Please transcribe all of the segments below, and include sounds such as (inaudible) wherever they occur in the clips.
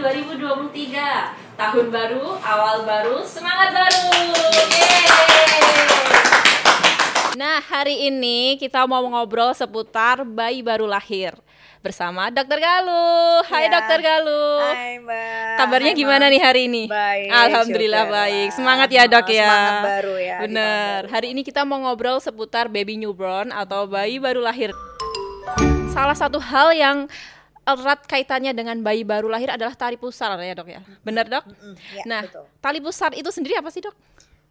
2023 Tahun baru, awal baru, semangat baru Yeay! Nah hari ini kita mau ngobrol seputar bayi baru lahir bersama Dokter Galuh. Hai Ya. Dokter Galuh. Hai Mbak. Kabarnya Hai, gimana nih hari ini? Baik. Alhamdulillah syukurlah. baik. Semangat ya dok Oh, ya. Semangat baru ya. Bener. baru. Hari ini kita mau ngobrol seputar baby newborn atau bayi baru lahir. Salah satu hal yang erat kaitannya dengan bayi baru lahir adalah tali pusar ya dok ya. Bener dok? Mm, ya, nah, betul. tali pusar itu sendiri apa sih dok?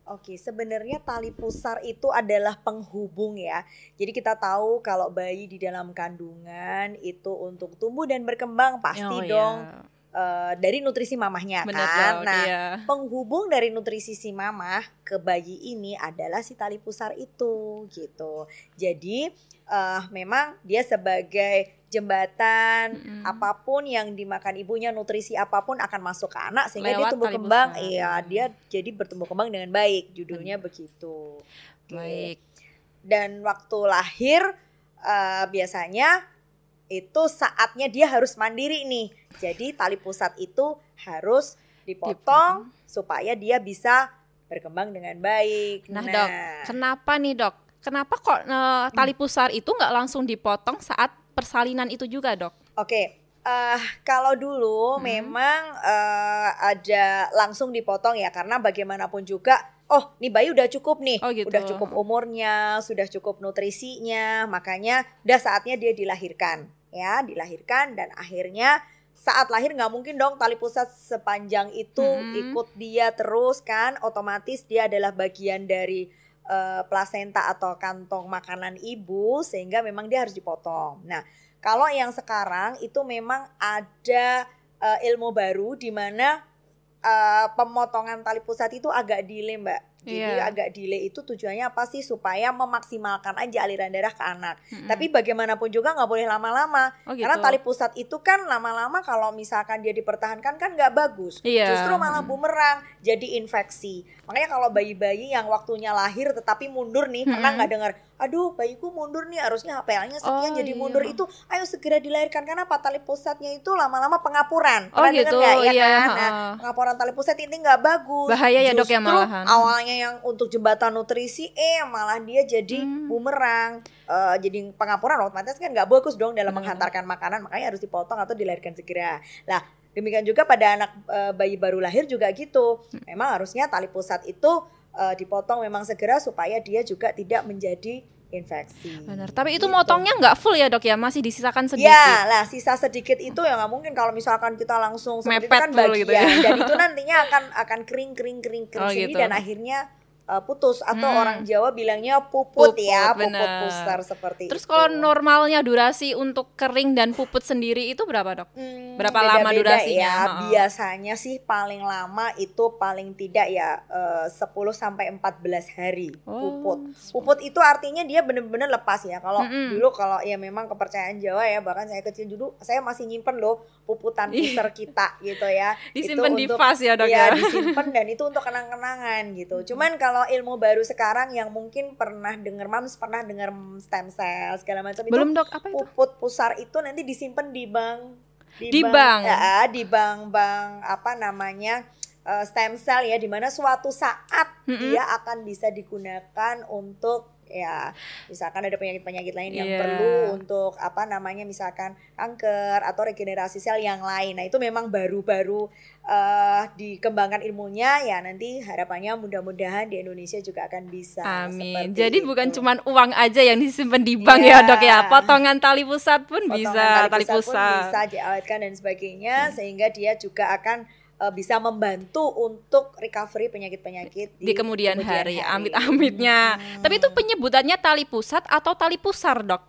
Oke, sebenarnya tali pusar itu adalah penghubung ya. Jadi kita tahu kalau bayi di dalam kandungan itu untuk tumbuh dan berkembang pasti Oh, dong iya. Eh, dari nutrisi mamahnya Bener kan. nah, iya. penghubung dari nutrisi si mamah ke bayi ini adalah si tali pusar itu gitu. Jadi eh, memang dia sebagai jembatan Mm-mm. apa pun yang dimakan ibunya nutrisi apa pun akan masuk ke anak sehingga Lewat dia tumbuh kembang iya dia jadi bertumbuh kembang dengan baik judulnya begitu. Oke. Baik. Dan waktu lahir eh, biasanya itu saatnya dia harus mandiri nih. Jadi tali pusat itu harus dipotong supaya dia bisa berkembang dengan baik. Nah, dok, kenapa nih dok? Kenapa kok eh, tali pusar itu nggak langsung dipotong saat persalinan itu juga dok? Oke, eh kalau dulu Hmm. memang eh, ada langsung dipotong ya karena bagaimanapun juga, oh nih bayi udah cukup nih, Oh, gitu. udah cukup umurnya, sudah cukup nutrisinya, makanya udah saatnya dia dilahirkan, ya dilahirkan dan akhirnya saat lahir nggak mungkin dong tali pusat sepanjang itu Hmm. ikut dia terus kan, otomatis dia adalah bagian dari eh, plasenta atau kantong makanan ibu sehingga memang dia harus dipotong. Nah kalau yang sekarang itu memang ada eh, ilmu baru di mana eh, pemotongan tali pusat itu agak delay, Mbak. Jadi Iya. agak delay itu tujuannya apa sih supaya memaksimalkan aja aliran darah ke anak. Mm-mm. Tapi bagaimanapun juga nggak boleh lama-lama. Oh, gitu. Karena tali pusat itu kan lama-lama kalau misalkan dia dipertahankan kan nggak bagus. Iya. Justru malah bumerang, jadi infeksi. Makanya kalau bayi-bayi yang waktunya lahir tetapi mundur nih, pernah Mm-mm. nggak dengar? Aduh, bayiku mundur nih, harusnya HPL-nya sekian Oh, jadi iya. mundur itu. Ayo segera dilahirkan karena apa? Tali pusatnya itu lama-lama pengapuran. Oh, Pernah gitu, nggak? Ya iya, kan? Nah, pengapuran tali pusat ini nggak bagus. Bahaya ya, Dok, ya, Justru malahan. Awalnya yang untuk jembatan nutrisi, eh malah dia jadi Hmm. bumerang. Eh, jadi pengapuran otomatis kan nggak bagus dong dalam Benar. menghantarkan makanan, makanya harus dipotong atau dilahirkan segera. Lah, demikian juga pada anak eh, bayi baru lahir juga gitu. Memang harusnya tali pusat itu eh, dipotong memang segera supaya dia juga tidak menjadi infeksi. Benar. Tapi itu Gitu. motongnya nggak full ya dok ya, masih disisakan sedikit. Ya, lah sisa sedikit itu ya nggak mungkin kalau misalkan kita langsung seperti itu Mepet kan bagian gitu ya. dan (laughs) itu nantinya akan akan kering kering kering kering Oh, sendiri gitu. dan akhirnya uh, putus atau Hmm. orang Jawa bilangnya puput, Puput, ya, puput pusar seperti Terus itu. kalau normalnya durasi untuk kering dan puput sendiri itu berapa dok? Hmm, berapa lama durasinya? Ya, Heeh. biasanya sih paling lama itu paling tidak ya eh, 10 sampai 14 hari Oh. puput. Puput itu artinya dia benar-benar lepas ya. Kalau Mm-mm. dulu kalau ya memang kepercayaan Jawa ya, bahkan saya kecil dulu saya masih nyimpen loh puputan Ih. pusar kita gitu ya. (laughs) Disimpan di untuk- vas ya dok ya. Iya disimpan dan itu untuk kenang-kenangan gitu. Cuman kalau ilmu baru sekarang yang mungkin pernah dengar mams pernah dengar stem cell segala macam itu Belum dok, apa itu? puput pusar itu nanti disimpan di bank Di bank? ya, di bank bank apa namanya eh, stem cell ya di mana suatu saat Mm-mm. dia akan bisa digunakan untuk ya misalkan ada penyakit-penyakit lain yang Iya. perlu untuk apa namanya misalkan kanker atau regenerasi sel yang lain nah itu memang baru-baru eh, dikembangkan ilmunya ya nanti harapannya mudah-mudahan di Indonesia juga akan bisa Amin. Jadi itu. bukan cuman uang aja yang disimpan di bank Iya. ya dok ya, potongan tali pusat pun Potongan bisa, tali pusat pun pusat. bisa diawetkan dan sebagainya sehingga dia juga akan eh, bisa membantu untuk recovery penyakit-penyakit di kemudian, hari, hari. amit-amitnya. Hmm. Tapi itu penyebutannya tali pusat atau tali pusar, Dok?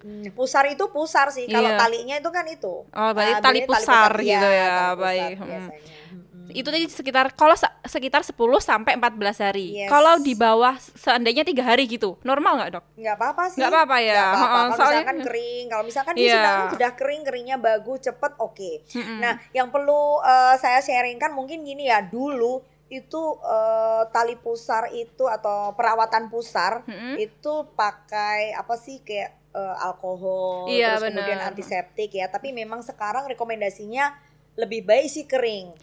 Hmm, pusar itu pusar sih kalau Iya. talinya itu kan itu Oh, berarti Ah, tali pusar iya, gitu ya, tali pusar baik. Hmm. Hmm. Itu tadi sekitar kalau se- sekitar 10 sampai 14 hari. Yes. Kalau di bawah seandainya tiga hari gitu, normal nggak, Dok? nggak apa-apa sih Nggak apa-apa ya. Apa-apa. Heeh, kalau soalnya- misalkan kering kalau misalkan dia Iya. sudah sudah kering keringnya bagus cepet oke Mm-mm. Nah, yang perlu eh, saya sharingkan mungkin gini ya, dulu itu eh, tali pusar itu atau perawatan pusar Mm-mm. itu pakai apa sih kayak eh, alkohol Iya, terus kemudian benar. antiseptik ya. Tapi memang sekarang rekomendasinya lebih baik sih kering.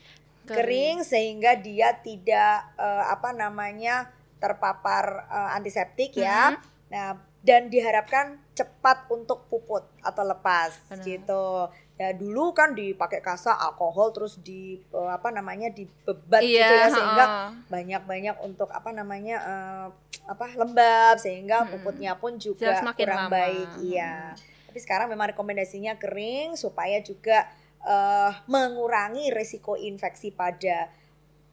Kering. Kering, sehingga dia tidak eh, apa namanya terpapar eh, antiseptik ya. Mhm. Nah, dan diharapkan cepat untuk puput atau lepas Benar. gitu. Ya dulu kan dipakai kasa alkohol terus di eh, apa namanya dibebat gitu Iya, ya sehingga banyak-banyak untuk apa namanya eh, apa lembab sehingga puputnya pun juga kurang lama. baik iya tapi sekarang memang rekomendasinya kering supaya juga eh, mengurangi resiko infeksi pada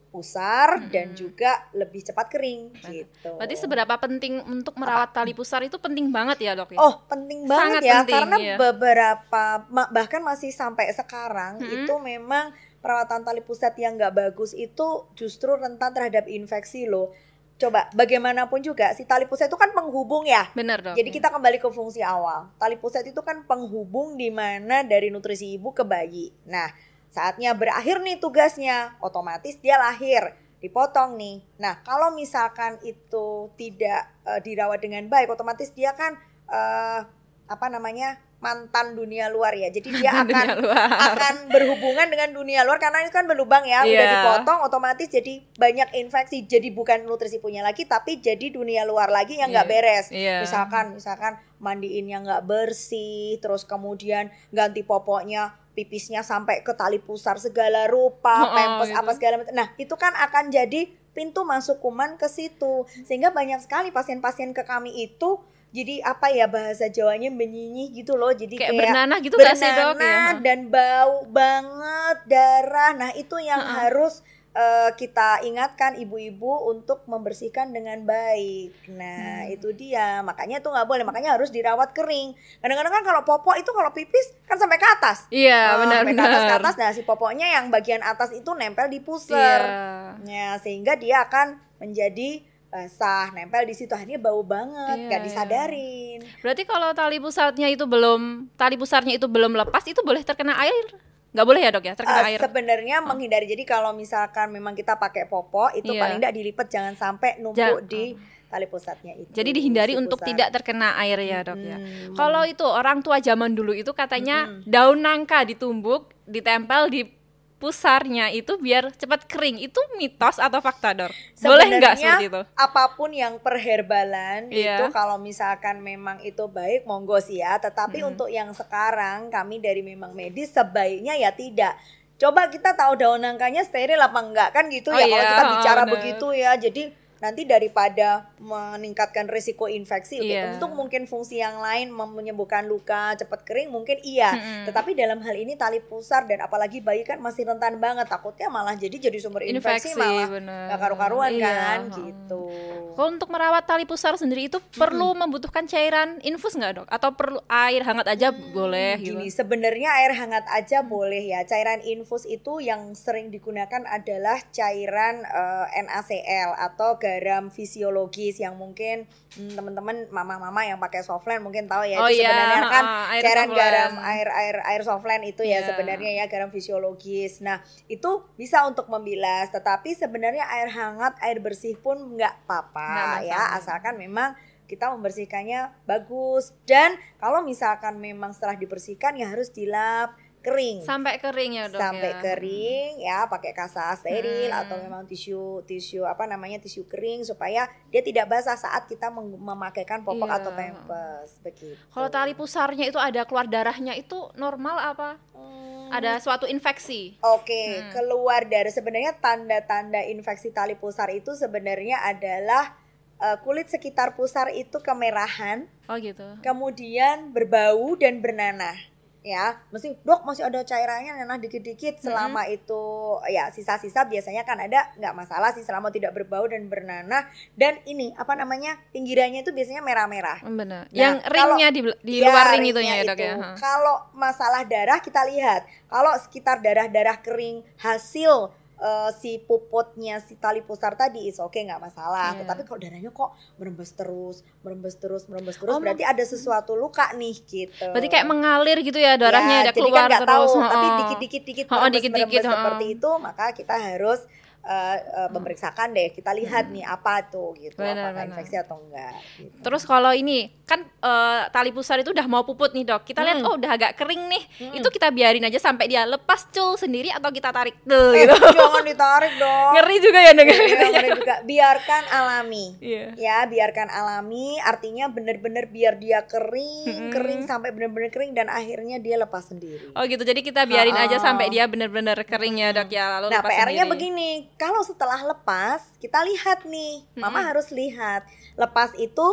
pusar dan Mm-mm. juga lebih cepat kering Benar. gitu Berarti seberapa penting untuk merawat tali pusar itu penting banget ya dok ya? Oh, penting banget Sangat ya penting, karena iya. beberapa bahkan masih sampai sekarang Mm-mm. itu memang perawatan tali pusat yang nggak bagus itu justru rentan terhadap infeksi loh. Coba bagaimanapun juga si tali pusat itu kan penghubung ya. Benar dok. Jadi kita kembali ke fungsi awal. Tali pusat itu kan penghubung di mana dari nutrisi ibu ke bayi. Nah, saatnya berakhir nih tugasnya, otomatis dia lahir, dipotong nih. Nah, kalau misalkan itu tidak eh, dirawat dengan baik, otomatis dia kan eh, apa namanya? Mantan dunia luar ya. Jadi dia (laughs) akan akan berhubungan dengan dunia luar karena itu kan berlubang ya udah Iya. dipotong otomatis jadi banyak infeksi jadi bukan nutrisi punya lagi tapi jadi dunia luar lagi yang nggak Iya. beres Iya. misalkan misalkan mandiinnya nggak bersih terus kemudian ganti popoknya pipisnya sampai ke tali pusar segala rupa Oh, oh, pempes gitu. apa segala macam nah itu kan akan jadi pintu masuk kuman ke situ sehingga banyak sekali pasien-pasien ke kami itu jadi apa ya bahasa Jawanya menyinyih gitu loh jadi kayak, kayak bernanah gitu gak sih dok? bernanah Ya. dan bau banget darah. Nah, itu yang Heeh. harus eh, kita ingatkan ibu-ibu untuk membersihkan dengan baik. Nah, Hmm. itu dia. Makanya itu nggak boleh. Makanya harus dirawat kering. Kadang-kadang kan kalau popok itu kalau pipis kan sampai ke atas. Iya Eh, benar sampai ke atas ke benar. atas. Nah, si popoknya yang bagian atas itu nempel di Iya. pusar. Nah, sehingga dia akan menjadi basah, nempel di situ. Akhirnya bau banget, Iya, nggak iya. disadarin. Berarti kalau tali pusarnya itu belum tali pusarnya itu belum lepas itu boleh terkena air? Nggak boleh ya dok ya terkena Eh, air? Sebenarnya menghindari. Jadi kalau misalkan memang kita pakai popok itu Iya. paling tidak dilipat jangan sampai numpuk Jangan- di tali pusatnya itu. Jadi dihindari si untuk pusat. tidak terkena air ya dok ya. Hmm. Kalau itu orang tua zaman dulu itu katanya Mm-mm. daun nangka ditumbuk, ditempel di pusarnya itu biar cepat kering. Itu mitos atau fakta dok? Boleh nggak Sebenarnya, seperti itu? apa pun yang perherbalan Iya. itu kalau misalkan memang itu baik monggo sih ya. Tetapi Mm. untuk yang sekarang kami dari memang medis sebaiknya ya tidak. Coba kita tahu daun nangkanya steril apa enggak kan gitu Oh ya. Kalau iya, kita bicara bener. begitu ya. Jadi nanti daripada meningkatkan risiko infeksi Iya. untuk mungkin fungsi yang lain menyembuhkan luka cepat kering mungkin iya Mm-mm. tetapi dalam hal ini tali pusar dan apalagi bayi kan masih rentan banget takutnya malah jadi jadi sumber infeksi, Infeksi malah bener. gak karu-karuan Iya, kan heeh. gitu Kalau untuk merawat tali pusar sendiri itu perlu membutuhkan cairan infus nggak dok? Atau perlu air hangat aja boleh gitu? Gini, sebenarnya air hangat aja boleh ya. Cairan infus itu yang sering digunakan adalah cairan eh, NaCl atau garam fisiologis yang mungkin hmm, teman-teman mama-mama yang pakai softline mungkin tahu ya Oh itu iya, sebenarnya kan ha-ha, air cairan softline. garam air air air softline itu ya Iya. sebenarnya ya garam fisiologis. Nah, itu bisa untuk membilas, tetapi sebenarnya air hangat, air bersih pun nggak apa-apa ya, asalkan memang kita membersihkannya bagus dan kalau misalkan memang setelah dibersihkan ya harus dilap kering Sampai kering ya dok sampai ya? kering ya pakai kasa steril Hmm. atau memang tisu tisu apa namanya tisu kering supaya dia tidak basah saat kita memakaikan popok Iya. atau pampers begitu. Kalau tali pusarnya itu ada keluar darahnya itu normal apa? Hmm. Ada suatu infeksi? Oke, Hmm. keluar dari sebenarnya tanda-tanda infeksi tali pusar itu sebenarnya adalah eh, kulit sekitar pusar itu kemerahan, Oh gitu. kemudian berbau dan bernanah. Ya, mesti dok masih ada cairannya nanah dikit-dikit. Selama itu ya sisa-sisa biasanya kan ada nggak masalah sih selama tidak berbau dan bernanah. Dan ini apa namanya pinggirannya itu biasanya merah-merah. Hmm, Benar. Nah, Yang kalau- ringnya di, di Ya, luar ring itu ya dok ya? Kalau masalah darah kita lihat, kalau sekitar darah-darah kering hasil eh, si puputnya si tali pusar tadi is oke nggak masalah. Iya. Tetapi kalau darahnya kok merembes terus, merembes terus, merembes terus, Oh, berarti ada sesuatu luka nih gitu. Berarti kayak mengalir gitu ya darahnya Ya, ada jadi keluar kan nggak terus. tahu, tapi Ha-ha. dikit-dikit dikit Ha-ha, merembes, dikit-dikit, merembes ha-ha. seperti itu, maka kita harus uh, uh, memeriksakan deh kita lihat nih apa tuh gitu Benar, apakah benar. infeksi atau enggak gitu. Terus kalau ini kan eh, tali pusar itu udah mau puput nih dok, kita lihat Hmm. oh udah agak kering nih, Hmm. itu kita biarin aja sampai dia lepas cul sendiri atau kita tarik tuh eh, gitu. (laughs) jangan ditarik dong Ngeri juga ya dengar Iya, ngeri (laughs) juga biarkan alami Iya. ya biarkan alami artinya bener-bener biar dia kering Mm-mm. kering sampai bener-bener kering dan akhirnya dia lepas sendiri Oh gitu, jadi kita biarin aja Ha-ha. sampai dia bener-bener kering ya dok ya, lalu Nah, lepas PR-nya begini, kalau setelah lepas, kita lihat nih, mama Mm-mm. harus lihat, lepas itu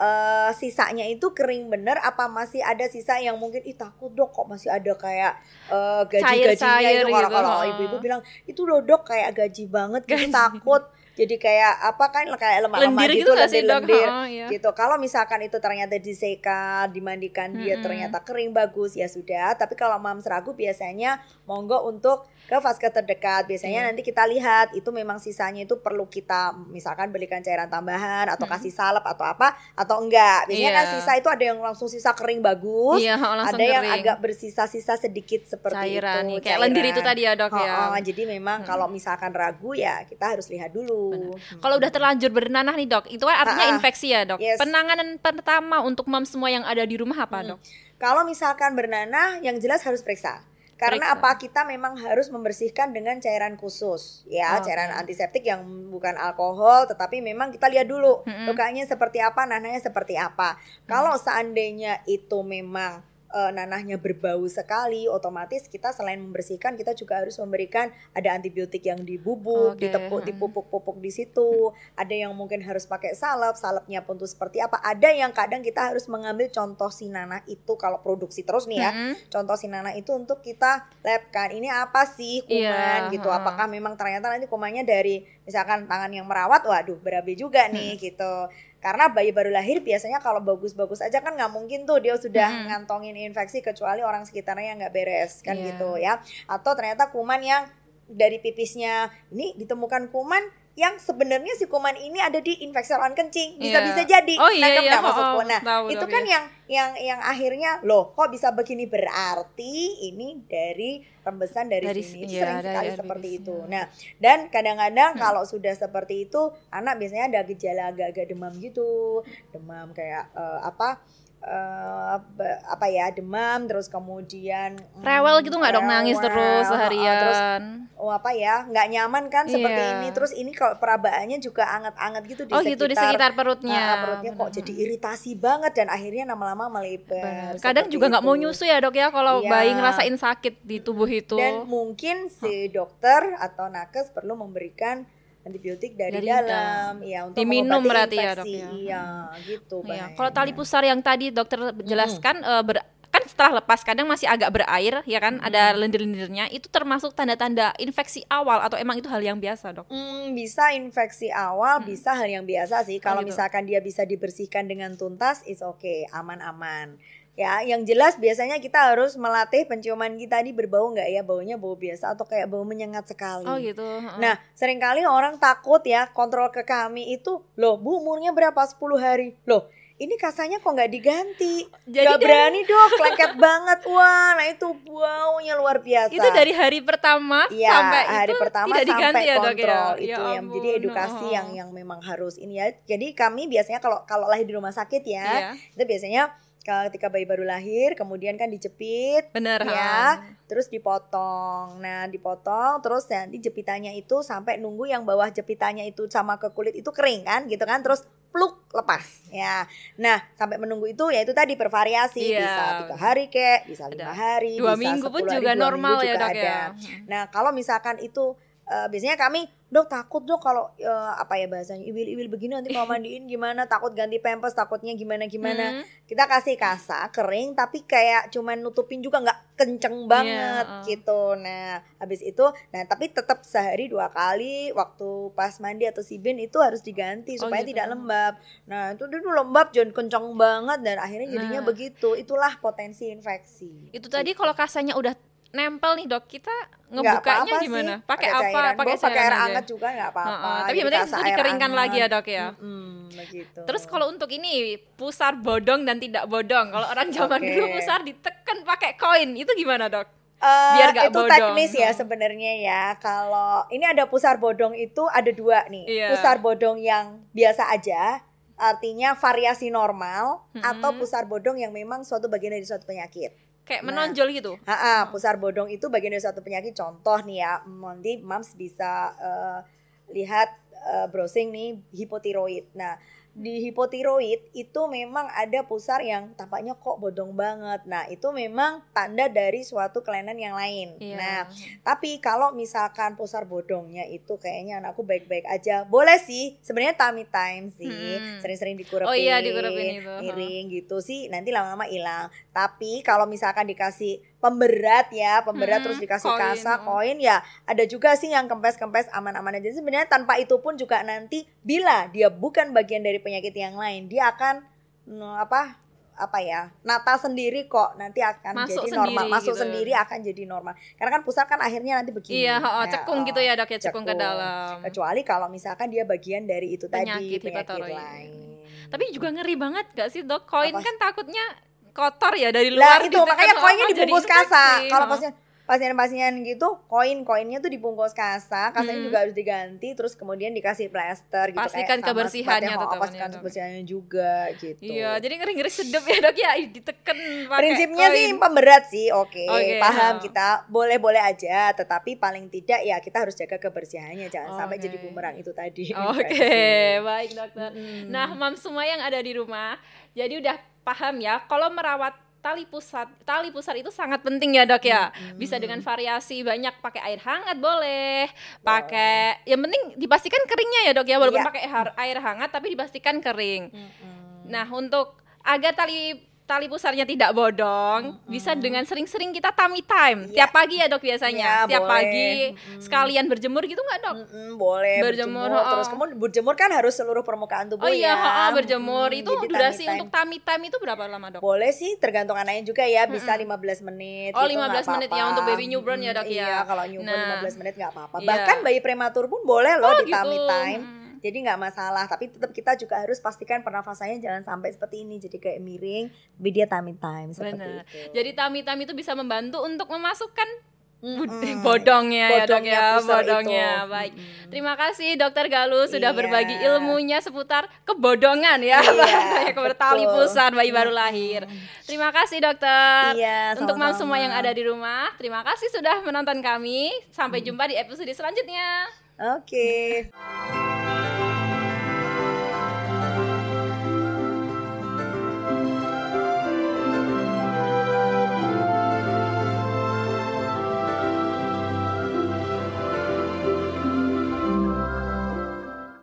eh, sisanya itu kering bener, apa masih ada sisa yang mungkin, ih takut dok, kok masih ada kayak eh, gaji-gajinya itu, kalau gitu, kalau ibu-ibu bilang, itu loh dok kayak gaji banget, gitu Gaji. takut, jadi kayak apa kan kayak lemak-lemak gitu, gitu lendir-lendir, Ha, iya. gitu. Kalau misalkan itu ternyata diseka, dimandikan dia Mm-mm. ternyata kering bagus ya sudah. Tapi kalau mams ragu biasanya monggo untuk ke vaskes terdekat. Biasanya Iya. nanti kita lihat itu memang sisanya itu perlu kita misalkan belikan cairan tambahan atau Mm-mm. kasih salep atau apa atau enggak. Biasanya kan Iya. sisa itu ada yang langsung sisa kering bagus. Iya, ha, langsung ada yang kering. agak bersisa-sisa sedikit seperti cairan itu. kayak lendir itu tadi ya dok ya. Oh, jadi memang kalau misalkan ragu ya kita harus lihat dulu. Benar. Kalau udah terlanjur bernanah nih dok, itu kan artinya Ha-ha. infeksi ya dok. Yes. Penanganan pertama untuk mam semua yang ada di rumah apa Hmm. dok? Kalau misalkan bernanah, yang jelas harus periksa. Karena Periksa. apa kita memang harus membersihkan dengan cairan khusus, ya Oke. cairan antiseptik yang bukan alkohol, tetapi memang kita lihat dulu Mm-mm. lukanya seperti apa, nanahnya seperti apa. Kalau seandainya itu memang eh, nanahnya berbau sekali, otomatis kita selain membersihkan kita juga harus memberikan ada antibiotik yang dibubuk, Oke, ditepuk, dipupuk-pupuk di situ. Ada yang mungkin harus pakai salep, salepnya pun tuh seperti apa. Ada yang kadang kita harus mengambil contoh si nanah itu kalau produksi terus nih ya Mm-mm. contoh si Nana itu untuk kita labkan ini apa sih kuman gitu ha. apakah memang ternyata nanti kumannya dari misalkan tangan yang merawat waduh berabe juga nih Hmm. gitu karena bayi baru lahir biasanya kalau bagus-bagus aja kan nggak mungkin tuh dia sudah Hmm. ngantongin infeksi kecuali orang sekitarnya yang nggak beres kan Iya. gitu ya atau ternyata kuman yang dari pipisnya ini ditemukan kuman yang sebenarnya si kuman ini ada di infeksi saluran kencing bisa Iya. bisa jadi Oh, iya, Nangkep iya, nggak maksudku oh, nah tahu, itu tahu, kan iya. yang yang yang akhirnya loh kok bisa begini berarti ini dari rembesan dari, Dari- sini itu iya, sering sekali air seperti bibisnya. itu nah dan kadang-kadang Hmm. kalau sudah seperti itu anak biasanya ada gejala agak-agak demam gitu demam kayak eh, apa eh, be- apa ya demam terus kemudian mm, Rewel gitu nggak dok nangis terus seharian? terus oh apa ya nggak nyaman kan seperti Iya. ini terus ini kalau perabaannya juga anget-anget gitu di oh sekitar gitu di sekitar perutnya. Ah, perutnya kok jadi iritasi banget dan akhirnya lama-lama melebar. Kadang juga nggak mau nyusu ya dok ya kalau Iya. bayi ngerasain sakit di tubuh itu. Dan mungkin si dokter atau nakes perlu memberikan antibiotik dari, Dari dalam, ya untuk Diminum berarti ya, dok, ya. Iya, gitu. Iya, kalau tali pusar yang tadi dokter jelaskan eh, ber- kan setelah lepas kadang masih agak berair ya kan ada lendir-lendirnya itu termasuk tanda-tanda infeksi awal atau emang itu hal yang biasa dok? Hmm, bisa infeksi awal, bisa hal yang biasa sih. Kalau gitu. misalkan dia bisa dibersihkan dengan tuntas, is oke, aman-aman. Ya, yang jelas biasanya kita harus melatih penciuman kita ini berbau nggak ya, baunya bau biasa atau kayak bau menyengat sekali. Oh gitu. heeh. Nah, sering kali orang takut ya kontrol ke kami itu, loh bu umurnya berapa? 10 hari. Loh, ini kasanya kok nggak diganti? Jadi Gak dari- berani dok, lengket banget. Wah, nah itu baunya luar biasa. itu dari hari pertama Iya, sampai hari itu pertama tidak sampai diganti ya dok kontrol ya. itu Ya yang jadi edukasi heeh. yang yang memang harus ini ya. Jadi kami biasanya kalau kalau lahir di rumah sakit ya, Iya. itu biasanya ketika bayi baru lahir, kemudian kan dijepit, bener ya, terus dipotong. Nah, dipotong terus nanti jepitannya itu sampai nunggu yang bawah jepitannya itu sama ke kulit itu kering kan, gitu kan. Terus pluk lepas ya. Nah, sampai menunggu itu ya itu tadi bervariasi Iya. bisa tiga hari kek, bisa lima hari, dua bisa minggu pun 10 hari, juga normal minggu ya dok ada. ya. Nah, kalau misalkan itu eh, biasanya kami dok takut dok kalau eh, apa ya bahasanya ibil-ibil begini nanti kalau mandiin gimana takut ganti pampers takutnya gimana gimana Hmm. kita kasih kasa kering tapi kayak cuman nutupin juga nggak kenceng banget Iya, uh. gitu nah habis itu nah tapi tetap sehari dua kali waktu pas mandi atau sibin itu harus diganti Oh, supaya gitu. tidak lembab nah itu dulu lembab jangan kenceng banget dan akhirnya jadinya Nah. begitu itulah potensi infeksi Itu tadi Gitu. kalau kasanya udah nempel nih dok, kita ngebukanya gimana? Pakai apa? Pakai air hangat juga nggak apa-apa Heeh, tapi Jadi yang penting itu dikeringkan lagi ya. Dok, ya? Mm-mm, begitu Terus kalau untuk ini pusar bodong dan tidak bodong. Kalau orang zaman Oke. dulu pusar diteken pakai koin, itu gimana dok? Uh, Biar gak itu bodong. teknis ya sebenarnya ya. Kalau ini ada pusar bodong itu ada dua nih. Iya. Pusar bodong yang biasa aja, artinya variasi normal, Mm-mm. atau pusar bodong yang memang suatu bagian dari suatu penyakit. Kayak Nah. menonjol gitu. Ha pusar bodong itu bagian dari suatu penyakit. Contoh nih ya, nanti Mams bisa eh, lihat eh, browsing nih hipotiroid. Nah, di hipotiroid itu memang ada pusar yang tampaknya kok bodong banget. Nah, itu memang tanda dari suatu kelainan yang lain. Iya. Nah, tapi kalau misalkan pusar bodongnya itu kayaknya anakku baik-baik aja, boleh sih. Sebenarnya tummy time sih, Hmm. sering-sering dikurepin, Oh iya, dikurepin itu. miring gitu sih. Nanti lama-lama hilang. Tapi kalau misalkan dikasih pemberat ya, pemberat Hmm, terus dikasih koin, kasa, hmm. koin ya, ada juga sih yang kempes-kempes aman-aman aja. Sebenarnya tanpa itu pun juga nanti bila dia bukan bagian dari penyakit yang lain, dia akan mm, apa apa ya nata sendiri kok nanti akan Masuk jadi normal sendiri masuk gitu. sendiri akan jadi normal karena kan pusat kan akhirnya nanti begini Iya, oh, Ya, cekung oh. gitu ya dok ya, cekung, ke cekung. dalam. kecuali kalau misalkan dia bagian dari itu Penyakit tadi penyakit lain Tapi juga ngeri banget gak sih dok? Koin Apa? kan takutnya kotor ya dari luar. itu ditekan, makanya oh, koinnya dibungkus kasa kalau pasien pasien-pasien gitu koin koinnya tuh dibungkus kasa kasanya Hmm. juga harus diganti terus kemudian dikasih plester gitu Pastikan kayak kebersihannya teman-teman, pastikan kebersihannya juga gitu Iya, jadi ngeri-ngeri sedep ya dok ya, diteken pakai prinsipnya sih koin. pemberat sih oke Oke, paham oh. kita boleh boleh aja tetapi paling tidak ya kita harus jaga kebersihannya jangan sampai Oke. jadi bumerang itu tadi (laughs) Oke, infeksi. baik dokter. Mm-mm. Nah, mam semua yang ada di rumah, jadi udah paham ya kalau merawat tali pusat, tali pusat itu sangat penting ya dok ya. Mm-mm. Bisa dengan variasi banyak pakai air hangat boleh, pakai yang penting dipastikan keringnya ya dok ya, walaupun Iya. pakai air hangat tapi dipastikan kering. Mm-mm. Nah, untuk agar tali tali pusarnya tidak bodong, bisa dengan sering-sering kita tummy time. Iya. Tiap pagi ya dok biasanya. Iya, Setiap boleh. pagi Mm-mm. sekalian berjemur gitu nggak dok? Mm-mm, boleh Berjemur, berjemur, oh. terus kemudian berjemur kan harus seluruh permukaan tubuh Oh iya, ya ha-ha, berjemur. Mm, itu durasi tummy time. untuk tummy time itu berapa lama, Dok? boleh sih tergantung anaknya juga ya bisa Mm-mm. 15 menit Oh, gitu, 15 nggak menit ya, untuk baby newborn ya, Dok, ya? iya kalau newborn Nah. 15 menit nggak apa-apa Iya. bahkan bayi prematur pun boleh loh Oh, di tummy gitu. time Mm. Jadi nggak masalah tapi tetap kita juga harus pastikan pernafasannya jangan sampai seperti ini jadi kayak miring tapi dia tummy time seperti Benar. itu Jadi tummy time itu bisa membantu untuk memasukkan bud- Mm-mm. bodongnya ya, Dok Bodongnya ya, bodongnya. itu. Baik. Mm-mm. Terima kasih Dokter Galuh sudah Iya. berbagi ilmunya seputar kebodongan ya, Iya, (laughs) bahasanya kepada tali pusar bayi baru lahir. Terima kasih Dokter. Iya, Untuk mam semua yang ada di rumah, terima kasih sudah menonton kami. Sampai jumpa di episode selanjutnya. oke